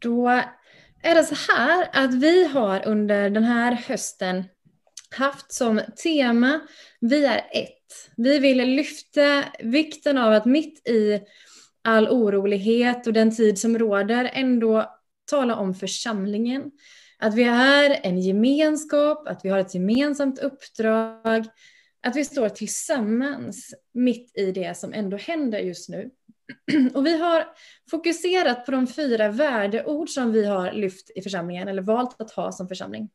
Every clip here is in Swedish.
Då är det så här att vi har under den här hösten haft som tema Vi är ett. Vi vill lyfta vikten av att mitt i all orolighet och den tid som råder ändå tala om församlingen. Att vi är en gemenskap, att vi har ett gemensamt uppdrag, att vi står tillsammans mitt i det som ändå händer just nu. Och vi har fokuserat på de fyra värdeord som vi har lyft i församlingen, eller valt att ha som församling.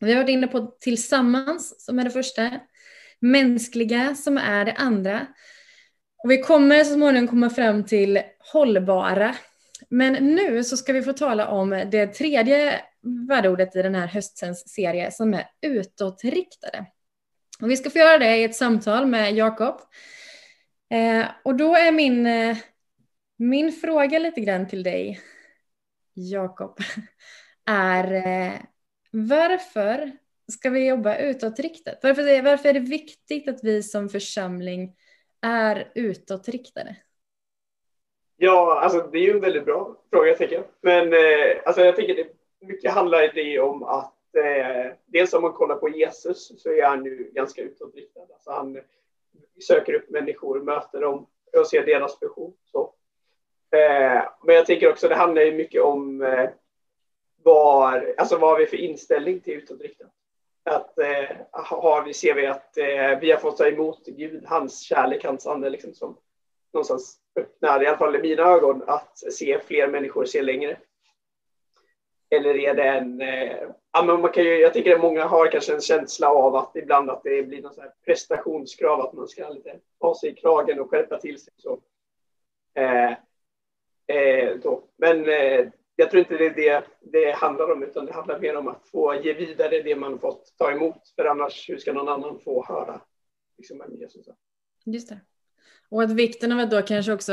Vi har varit inne på tillsammans, som är det första, mänskliga, som är det andra. Och vi kommer så småningom komma fram till hållbara. Men nu så ska vi få tala om det tredje värdeordet i den här höstens serie som är utåtriktade. Och vi ska få göra det i ett samtal med Jakob. Eh, och då är min, eh, min fråga lite grann till dig, Jakob, är eh, varför ska vi jobba utåtriktat? Varför, varför är det viktigt att vi som församling är utåtriktade? Ja, alltså det är ju en väldigt bra fråga tycker jag. Men eh, alltså, jag tänker det mycket handlar det om att eh, dels om man kollar på Jesus så är han ju ganska utåtriktad. Alltså, han söker upp människor, möter dem och ser deras behov. Så. Eh, men jag tänker också det handlar ju mycket om eh, var, alltså vad har vi för inställning till utåtriktat? Att, eh, har vi, ser vi att eh, vi har fått ta emot Gud, hans kärlek, hans ande liksom, som någonstans öppnar, i alla fall i mina ögon, att se fler människor se längre. Eller är det en... Eh, ja, men man kan ju, jag tycker att många har kanske en känsla av att ibland att det blir någon så prestationskrav, att man ska lite ta sig i kragen och skärpa till sig. Så. Eh, eh, då. Men eh, jag tror inte det är det det handlar om, utan det handlar mer om att få ge vidare det man fått ta emot. För annars, hur ska någon annan få höra liksom, vem Jesus är? Just det. Och att vikten av att då kanske också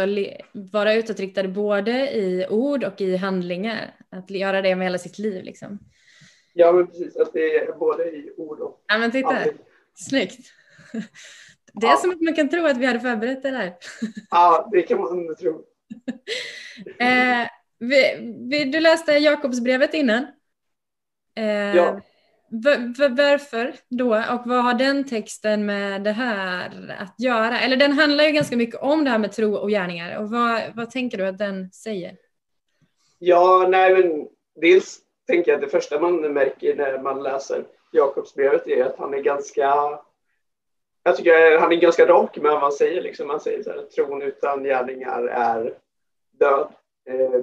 vara utåtriktad både i ord och i handlingar. Att göra det med hela sitt liv liksom. Ja men precis, att det är både i ord och Ja men titta, handling. snyggt. Det är ja. som att man kan tro att vi hade förberett det här. Ja, det kan man tro. eh, vi, vi, du läste Jakobsbrevet innan. Eh, ja. Varför då och vad har den texten med det här att göra? Eller den handlar ju ganska mycket om det här med tro och gärningar och vad, vad tänker du att den säger? Ja, nej men dels tänker jag att det första man märker när man läser Jakobsbrevet är att han är ganska jag tycker han är ganska rak med vad han säger. Liksom. Han säger så här, tron utan gärningar är död. Eh,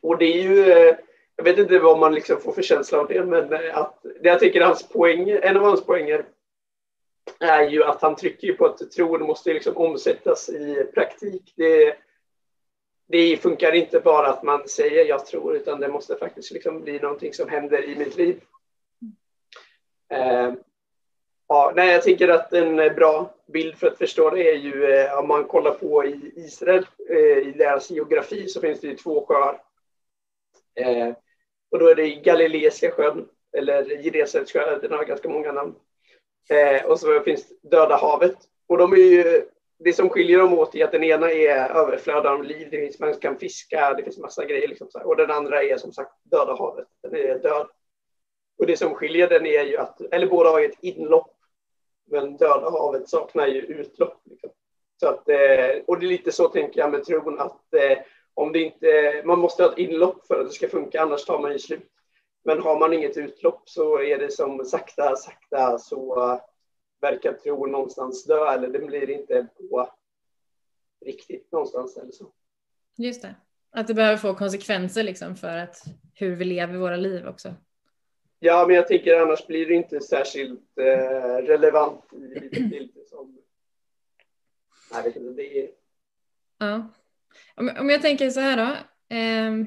och det är ju eh, jag vet inte vad man liksom får för känsla av det, men eh, att, det jag tycker hans poäng, en av hans poänger är ju att han trycker på att tron måste liksom omsättas i praktik. Det, det funkar inte bara att man säger jag tror, utan det måste faktiskt liksom bli någonting som händer i mitt liv. Eh, ja, nej, jag tänker att en bra bild för att förstå det är ju eh, om man kollar på i Israel, eh, i deras geografi, så finns det ju två sjöar. Eh, och då är det Galileiska sjön, eller Genesarets sjö, den har ganska många namn. Eh, och så finns Döda havet. Och de är ju, det som skiljer dem åt är att den ena är överflöd av liv, det finns, man kan fiska, det finns massa grejer. Liksom så här. Och den andra är som sagt Döda havet, den är död. Och det som skiljer den är ju att, eller båda har ju ett inlopp, men Döda havet saknar ju utlopp. Liksom. Så att, eh, och det är lite så tänker jag med tron att eh, om det inte, man måste ha ett inlopp för att det ska funka, annars tar man ju slut. Men har man inget utlopp så är det som sakta, sakta så eh, verkar tron någonstans dö eller det blir inte på riktigt någonstans eller så. Just det, att det behöver få konsekvenser liksom för att hur vi lever våra liv också. Ja, men jag tänker annars blir det inte särskilt eh, relevant i som... Jag vet inte, det är... Ja. Om, om jag tänker så här då. Eh,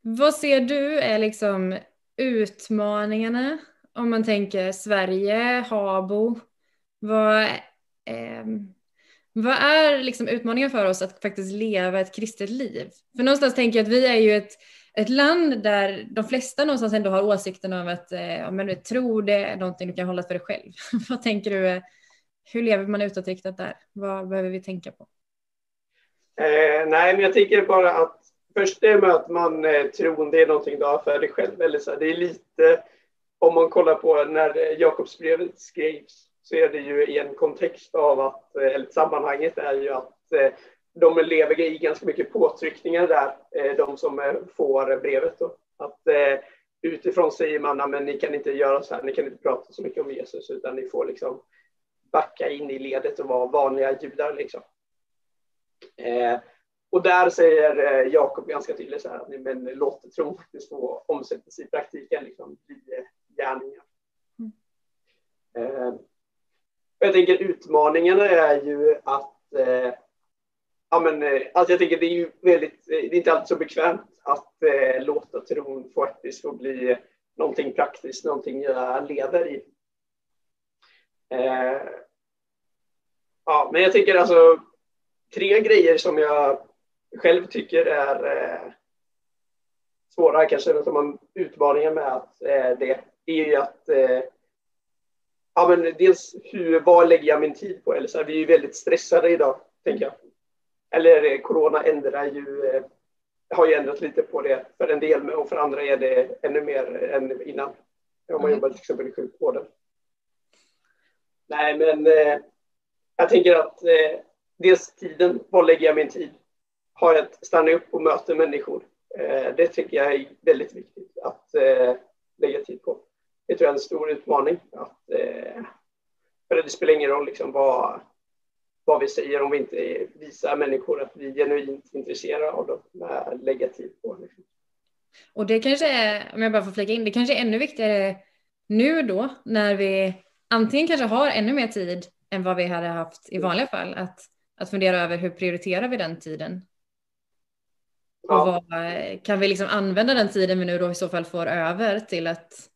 vad ser du är liksom utmaningarna om man tänker Sverige, Habo? Vad, eh, vad är liksom utmaningen för oss att faktiskt leva ett kristet liv? För någonstans tänker jag att vi är ju ett, ett land där de flesta någonstans ändå har åsikten av att eh, men du tror det är någonting du kan hålla för dig själv. vad tänker du? Eh, hur lever man utåtriktat där? Vad behöver vi tänka på? Eh, nej, men jag tänker bara att först det med att man eh, tror det är någonting du har för dig själv. Eller så det är lite, om man kollar på när Jakobsbrevet skrevs så är det ju i en kontext av att, eh, eller sammanhanget är ju att eh, de lever i ganska mycket påtryckningar där, eh, de som får brevet. Då. Att utifrån säger man att ni kan inte göra så här, ni kan inte prata så mycket om Jesus utan ni får liksom backa in i ledet och vara vanliga judar. Liksom. och där säger Jakob ganska tydligt så här, men låt tron faktiskt få omsättas i praktiken, liksom, bli gärningar. Mm. Jag tänker utmaningarna är ju att eh, ja, men, eh, alltså jag tänker det är ju väldigt, eh, det är inte alltid så bekvämt att eh, låta tron faktiskt få bli någonting praktiskt, någonting jag lever i. Eh, ja, men jag tänker alltså tre grejer som jag själv tycker är eh, svåra, kanske som man utmaningar med att eh, det är ju att eh, ja, men dels hur, vad lägger jag min tid på? Eller så här, vi är ju väldigt stressade idag, tänker jag. Eller eh, corona ändrar ju, eh, har ju ändrat lite på det för en del och för andra är det ännu mer än innan. Om man mm. jobbar till exempel i sjukvården. Nej, men eh, jag tänker att eh, dels tiden, vad lägger jag min tid? Har jag stanna upp och möta människor? Eh, det tycker jag är väldigt viktigt att eh, lägga tid på det tror jag är en stor utmaning. Att, eh, för det spelar ingen roll liksom vad, vad vi säger om vi inte visar människor att vi är genuint intresserade av dem lägga tid på. Liksom. Och det kanske är, om jag bara får flika in, det kanske är ännu viktigare nu då när vi antingen kanske har ännu mer tid än vad vi hade haft i vanliga fall att, att fundera över hur prioriterar vi den tiden? Och ja. vad, kan vi liksom använda den tiden vi nu då i så fall får över till att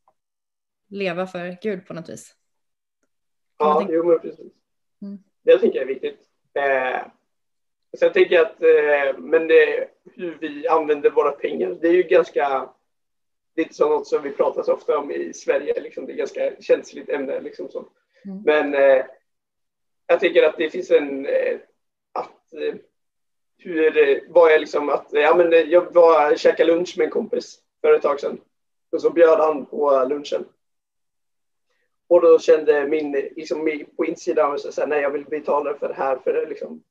leva för Gud på något vis. Ja, jo men precis. Mm. Det tycker jag är viktigt. Eh, sen tänker jag att eh, men det, hur vi använder våra pengar, det är ju ganska det är inte så något som vi pratar så ofta om i Sverige. Liksom. Det är ganska känsligt ämne. Liksom så. Mm. Men eh, jag tycker att det finns en... Eh, att, eh, hur var jag liksom att... Ja, men jag var käkade lunch med en kompis för ett tag sedan. Och så bjöd han på lunchen. Och då kände min, liksom, på insidan, att nej jag vill betala för det här. För det, liksom.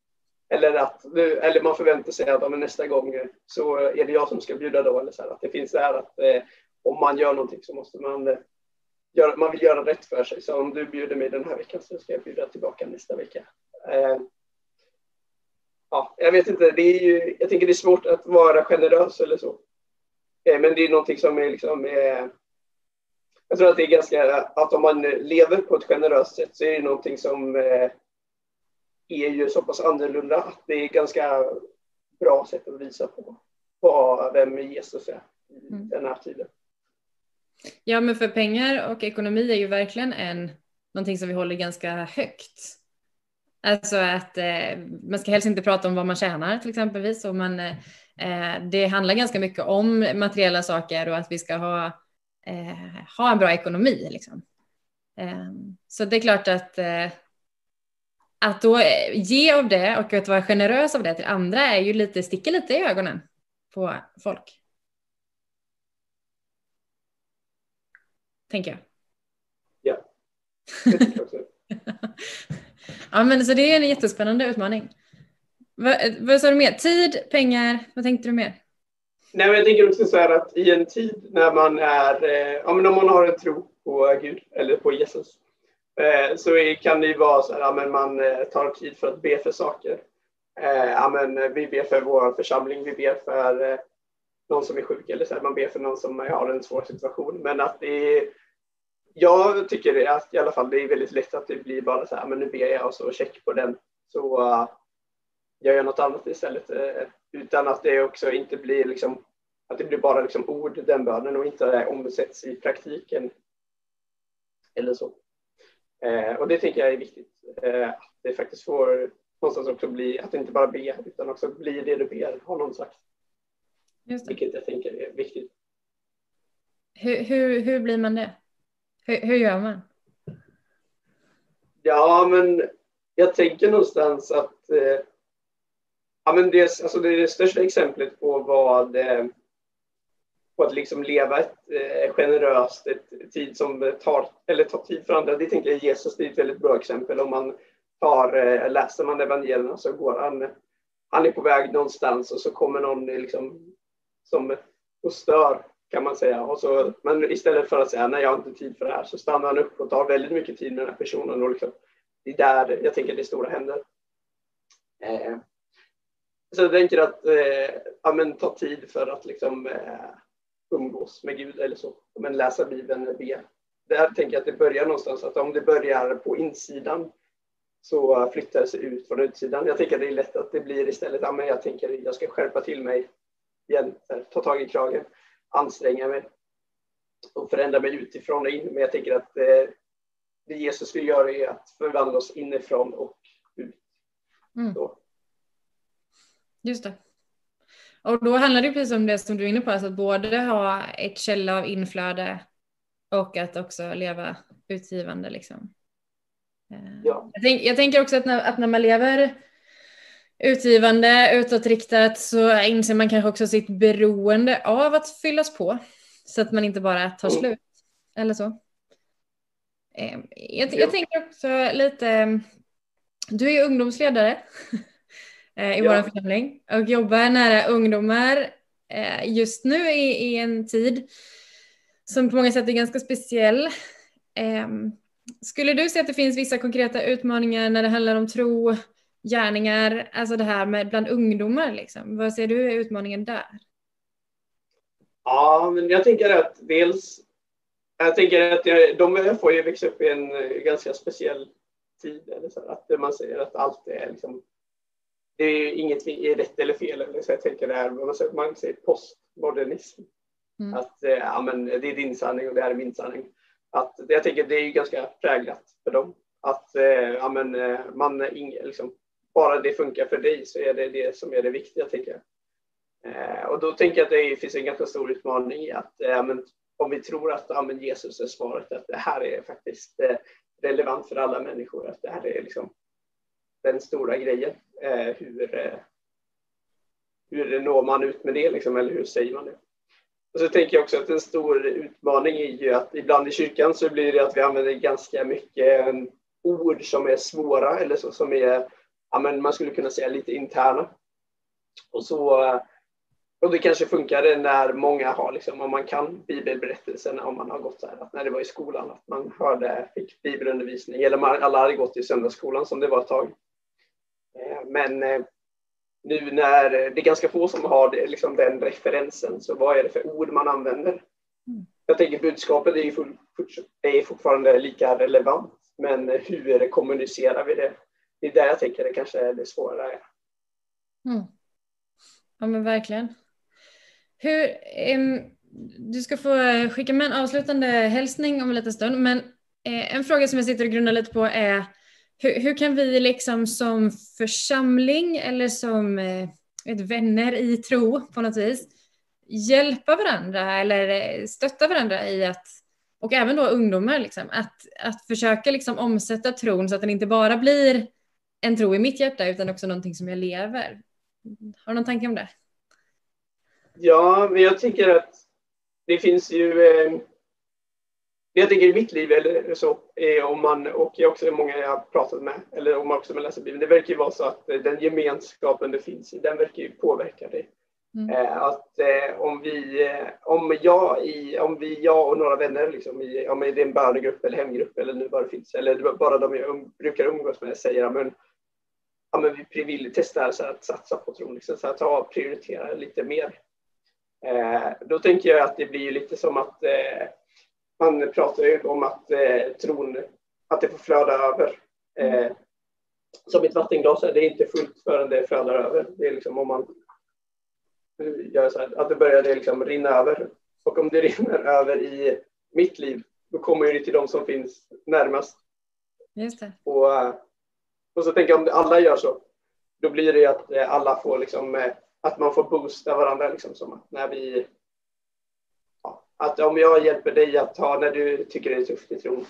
eller, att, eller man förväntar sig att men nästa gång eh, så är det jag som ska bjuda då. Eller så här, att det finns det här att eh, om man gör någonting så måste man eh, göra, man vill göra rätt för sig. Så om du bjuder mig den här veckan så ska jag bjuda tillbaka nästa vecka. Eh, ja, jag vet inte, det är ju, jag tänker det är svårt att vara generös eller så. Eh, men det är någonting som är liksom eh, jag tror att det är ganska, att om man lever på ett generöst sätt så är det någonting som eh, är ju så pass annorlunda att det är ganska bra sätt att visa på vad, vem Jesus är i mm. den här tiden. Ja, men för pengar och ekonomi är ju verkligen en, någonting som vi håller ganska högt. Alltså att eh, man ska helst inte prata om vad man tjänar till exempelvis. Och man, eh, det handlar ganska mycket om materiella saker och att vi ska ha eh, ha en bra ekonomi. Liksom. Eh, så det är klart att, eh, att då ge av det och att vara generös av det till andra är ju lite, sticker lite i ögonen på folk. Tänker jag. Ja, ja, men så det är en jättespännande utmaning. Vad, vad sa du mer? Tid, pengar, vad tänkte du mer? Nej, men jag tänker också så här att i en tid när man är, eh, ja men om man har en tro på Gud eller på Jesus, eh, så kan det ju vara så här, ja men man eh, tar tid för att be för saker. Eh, ja men vi ber för vår församling, vi ber för eh, någon som är sjuk eller så här, man ber för någon som har en svår situation. Men att det är, jag tycker att i alla fall det är väldigt lätt att det blir bara så här, men nu ber jag och så check på den. Så uh, jag gör något annat istället. Eh, utan att det också inte blir liksom, att det blir bara liksom ord, den bönen och inte omsätts i praktiken. Eller så. Eh, och det tycker jag är viktigt. Eh, att det faktiskt får någonstans också bli, att inte bara be, utan också bli det du ber, har någon sagt. Just det. Vilket jag tänker är viktigt. Hur, hur, hur blir man det? Hur, hur gör man? Ja, men jag tänker någonstans att eh, ja, men det, alltså det är det största exemplet på vad eh, på att liksom leva ett eh, generöst, ett tid som tar, eller tar tid för andra. Det tänker jag Jesus det är ett väldigt bra exempel. Om man tar, eh, läser man evangelierna så går han, han är på väg någonstans och så kommer någon eh, liksom, som och stör kan man säga. Och så, men istället för att säga nej jag har inte tid för det här så stannar han upp och tar väldigt mycket tid med den här personen. Och liksom, det är där jag tänker det stora händer. Eh, så jag tänker att eh, ja, men, ta tid för att liksom, eh, umgås med Gud eller så. Men läsa Bibeln, be. Där tänker jag att det börjar någonstans. Att om det börjar på insidan så flyttar det sig ut från utsidan. Jag tänker att det är lätt att det blir istället, ja, men jag tänker att jag ska skärpa till mig igen, ta tag i kragen, anstränga mig och förändra mig utifrån och in. Men jag tänker att eh, det Jesus vill göra är att förvandla oss inifrån och ut. Mm. Just det. Och då handlar det precis om det som du är inne på, alltså att både ha ett källa av inflöde och att också leva utgivande. Liksom. Eh, ja. Jag, tänk, jag tänker också att när, att när man lever utgivande, utåtriktat så inser man kanske också sitt beroende av att fyllas på så att man inte bara tar mm. slut. Eller så. Eh, jag, jag tänker också lite, du är ungdomsledare i ja. vår församling och jobbar nära ungdomar eh, just nu i, i en tid som på många sätt är ganska speciell. Skulle du säga att det finns vissa konkreta utmaningar när det handlar om tro, gärningar, alltså det här med bland ungdomar liksom? Vad ser du är utmaningen där? Ja, men jag tänker att dels, jag tänker att jag, de får ju växa upp i en ganska speciell tid, eller så, att man säger att allt är liksom, det är inget är rätt eller fel, eller så jag tänker det här, man säger, postmodernism. Mm. Att ja, men det är din sanning och det här är min sanning. Att, jag tänker det är ganska präglat för dem. Att ja, men, man liksom, bara det funkar för dig så är det det som är det viktiga, tänker jag. Eh, och då tänker jag att det finns en ganska stor utmaning i att eh, men, om vi tror att ja, men Jesus är svaret, att det här är faktiskt eh, relevant för alla människor, att det här är liksom den stora grejen. Eh, hur, eh, hur når man ut med det, liksom, eller hur säger man det? Och så tänker jag också att en stor utmaning är ju att ibland i kyrkan så blir det att vi använder ganska mycket eh, ord som är svåra eller så, som är ja, men man skulle kunna säga lite interna. Och, så, eh, och det kanske funkar när många har, liksom, om man kan bibelberättelserna, om man har gått så här, att när det var i skolan, att man hörde, fick bibelundervisning, eller man, alla hade gått i söndagsskolan som det var ett tag. Eh, men eh, nu när det är ganska få som har det, liksom den referensen, så vad är det för ord man använder? Mm. Jag tänker budskapet är, ju full, är fortfarande lika relevant, men hur kommunicerar vi det? det är där jag tänker det kanske är det svåra. Mm. Ja men verkligen. Hur, um, du ska få skicka med en avslutande hälsning om en liten stund, men eh, en fråga som jag sitter och grundar lite på är hur, hur kan vi liksom som församling eller som eh, vet, vänner i tro på något vis hjälpa varandra eller eh, stötta varandra i att och även då ungdomar, liksom, att, att försöka liksom omsätta tron så att den inte bara blir en tro i mitt hjärta utan också någonting som jag lever. Har du någon tanke om det? Ja, men jag tycker att det finns ju eh, jag tänker i mitt liv eller så, eh, om man, och jag också många jag har pratat med, eller om man också läser Bibeln, det verkar ju vara så att eh, den gemenskapen det finns i, den verkar ju påverka dig. Mm. Eh, att om vi, om jag, i, om vi, jag och några vänner, liksom, i, om det är en bönegrupp eller hemgrupp eller nu vad det finns, eller bara de jag um, brukar umgås med, säger men ja, men vi vill testa så att satsa på tron, liksom, så att ta, prioritera lite mer. Eh, då tänker jag att det blir lite som att eh, man pratar ju om att eh, tron, att det får flöda över. Eh, som ett vattenglas, är det inte fullt förrän det flödar över. Det är liksom om man gör så här, att det börjar det liksom rinna över. Och om det rinner över i mitt liv, då kommer det till de som finns närmast. Just det. Och eh, och så tänker jag om alla gör så, då blir det att eh, alla får liksom, eh, att man får boosta varandra liksom som när vi att om jag hjälper dig att ta när du tycker det är tufft i tron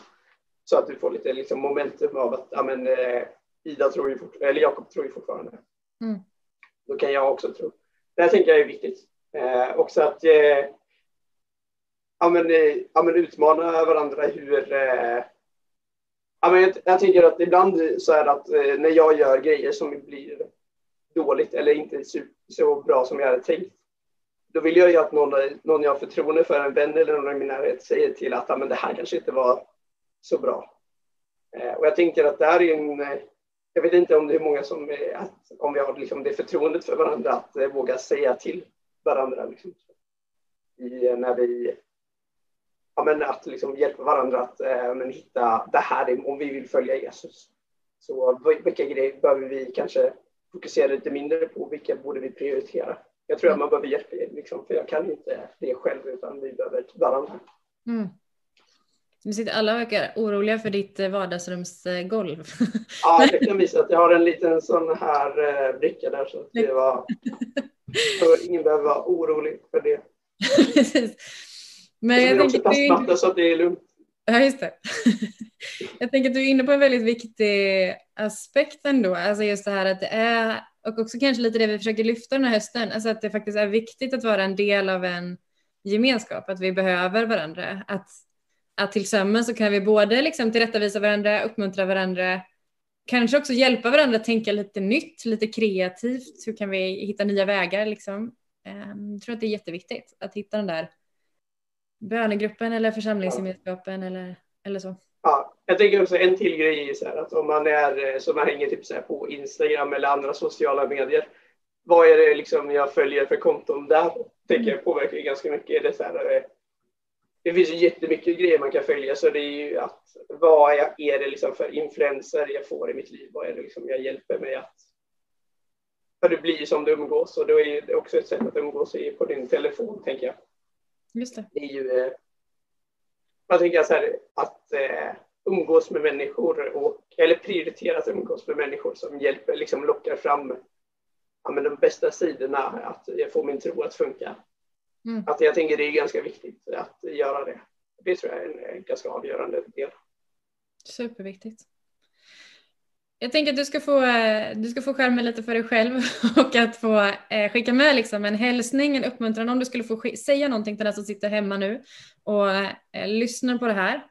så att du får lite liksom, momentum av att ja, men, eh, Ida tror ju eller Jakob tror ju fortfarande. Mm. då kan jag också tro. Det här tänker jag är viktigt. Eh, också att eh, ja, men, eh, ja, men utmana varandra hur... Eh, ja, men jag, jag tänker att ibland så är det att eh, när jag gör grejer som blir dåligt eller inte så bra som jag hade tänkt, då vill jag ju att någon, någon jag har förtroende för, en vän eller någon i min närhet, säger till att ah, men det här kanske inte var så bra. Eh, och jag tänker att det här är en... Jag vet inte om det är många som... Är, att, om vi har liksom det förtroendet för varandra att eh, våga säga till varandra. Liksom, i, när vi ja, men att liksom hjälpa varandra att eh, men hitta det här om vi vill följa Jesus. Så vilka grejer behöver vi kanske fokusera lite mindre på? Vilka borde vi prioritera? Jag tror att man behöver hjälp, liksom, för jag kan inte det själv utan vi behöver varandra. Mm. Alla verkar oroliga för ditt eh, vardagsrumsgolv. Ja, jag kan visa att jag har en liten sån här eh, bricka där så att det var... Så ingen behöver vara orolig för det. Precis. Men jag, jag tänker att du... så att det är lugnt. Ja, just det jag tänker att du är inne på en väldigt viktig aspekt ändå. Alltså just det här att det är, och också kanske lite det vi försöker lyfta den här hösten, alltså att det faktiskt är viktigt att vara en del av en gemenskap, att vi behöver varandra. Att, att tillsammans så kan vi både liksom tillrättavisa varandra, uppmuntra varandra, kanske också hjälpa varandra att tänka lite nytt, lite kreativt. Hur kan vi hitta nya vägar liksom? Jag tror att det är jätteviktigt att hitta den där bönegruppen eller församlingsgemenskapen eller, eller så. Ja, jag tänker också en till grej är så här att om man är eh, som man hänger typ så på Instagram eller andra sociala medier. Vad är det liksom jag följer för konton där? Tänker jag påverkar ganska mycket. Det, så här, eh, det finns ju jättemycket grejer man kan följa så det är ju att vad är det liksom för influenser jag får i mitt liv? Vad är det liksom jag hjälper mig att för det blir som det umgås och då är det också ett sätt att umgås på din telefon tänker jag. Just det. det är ju, eh, man tänker så här, att eh, umgås med människor och, eller prioritera att umgås med människor som hjälper, liksom lockar fram ja, men de bästa sidorna, att få min tro att funka. Mm. Att jag tänker det är ganska viktigt att göra det. Det tror jag är en ganska avgörande del. Superviktigt. Jag tänker att du ska få, eh, du ska få skärmen lite för dig själv och att få eh, skicka med liksom en hälsning, en uppmuntran om du skulle få säga någonting till den som sitter hemma nu och eh, lyssnar på det här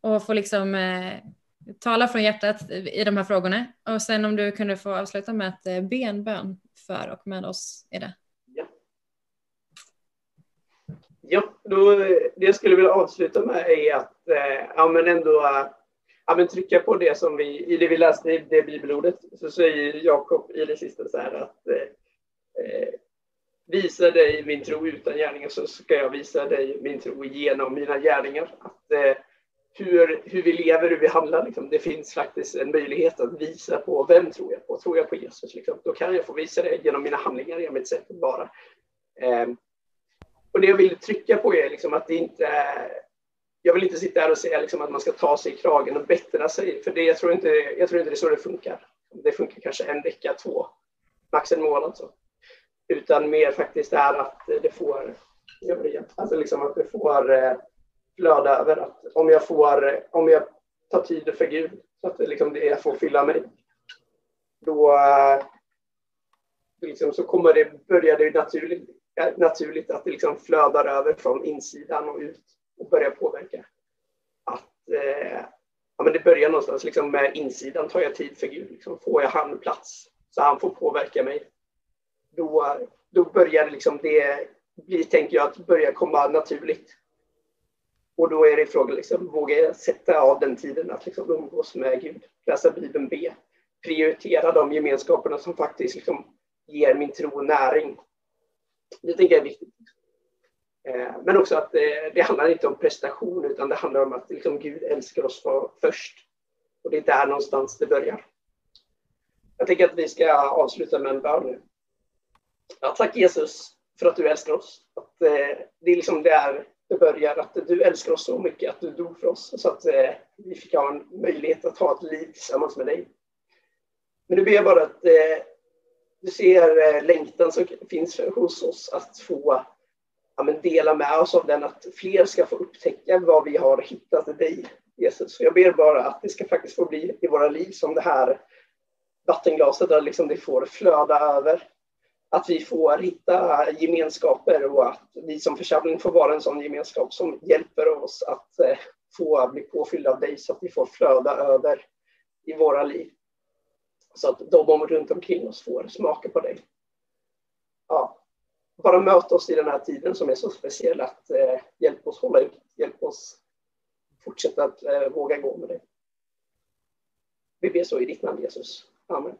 och få liksom tala från hjärtat i de här frågorna. Och sen om du kunde få avsluta med att be en bön för och med oss i det. Ja, ja då, det jag skulle vilja avsluta med är att ja, men ändå ja, men trycka på det som vi, i det vi läste i det bibelordet, så säger Jakob i det sista så här att eh, eh, visa dig min tro utan gärningar så ska jag visa dig min tro genom mina gärningar. Att, eh, hur, hur vi lever, hur vi handlar, liksom, det finns faktiskt en möjlighet att visa på vem tror jag på. Tror jag på Jesus, liksom, då kan jag få visa det genom mina handlingar, genom mitt sätt att vara. Eh, och det jag vill trycka på är liksom att det inte är jag vill inte sitta här och säga liksom att man ska ta sig i kragen och bättra sig, för det, jag, tror inte, jag tror inte det är så det funkar. Det funkar kanske en vecka, två, max en månad. Så. Utan mer faktiskt är att det får, alltså liksom att det får eh, flöda över. Att om, jag får, eh, om jag tar tid för Gud, så att det, liksom det jag får fylla mig, då eh, liksom, så kommer det, börja det naturligt, naturligt att det liksom flödar över från insidan och ut och börja påverka. Att, eh, ja, men det börjar någonstans liksom med insidan. Tar jag tid för Gud? Liksom, får jag han plats så han får påverka mig? Då, då börjar liksom det bli, tänker jag, att börja komma naturligt. Och då är det frågan, liksom, vågar jag sätta av den tiden att liksom umgås med Gud, läsa Bibeln, be, prioritera de gemenskaperna som faktiskt liksom ger min tro näring. Det tänker jag är viktigt. Eh, men också att eh, det, handlar inte om prestation utan det handlar om att liksom Gud älskar oss för, först. Och det är där någonstans det börjar. Jag tänker att vi ska avsluta med en bön nu. Ja, tack Jesus för att du älskar oss. Att, eh, det är liksom där det börjar, att du älskar oss så mycket att du dog för oss så att vi fick ha en möjlighet att ha ett liv tillsammans med dig. Men nu ber jag bara att du ser längtan som finns hos oss att få ja, men dela med oss av den, att fler ska få upptäcka vad vi har hittat i dig, Jesus. Så jag ber bara att det ska faktiskt få bli i våra liv som det här vattenglaset där liksom det får flöda över. att vi får hitta gemenskaper och att vi som församling får vara en sån gemenskap som hjälper oss att eh, få bli påfyllda av dig så att vi får flöda över i våra liv. Så att de runt omkring oss får smaka på dig. Ja, bara möta oss i den här tiden som är så speciell att eh, hjälpa oss hålla ut, hjälpa oss fortsätta att eh, våga gå med dig. Vi ber så i ditt namn Jesus. Amen.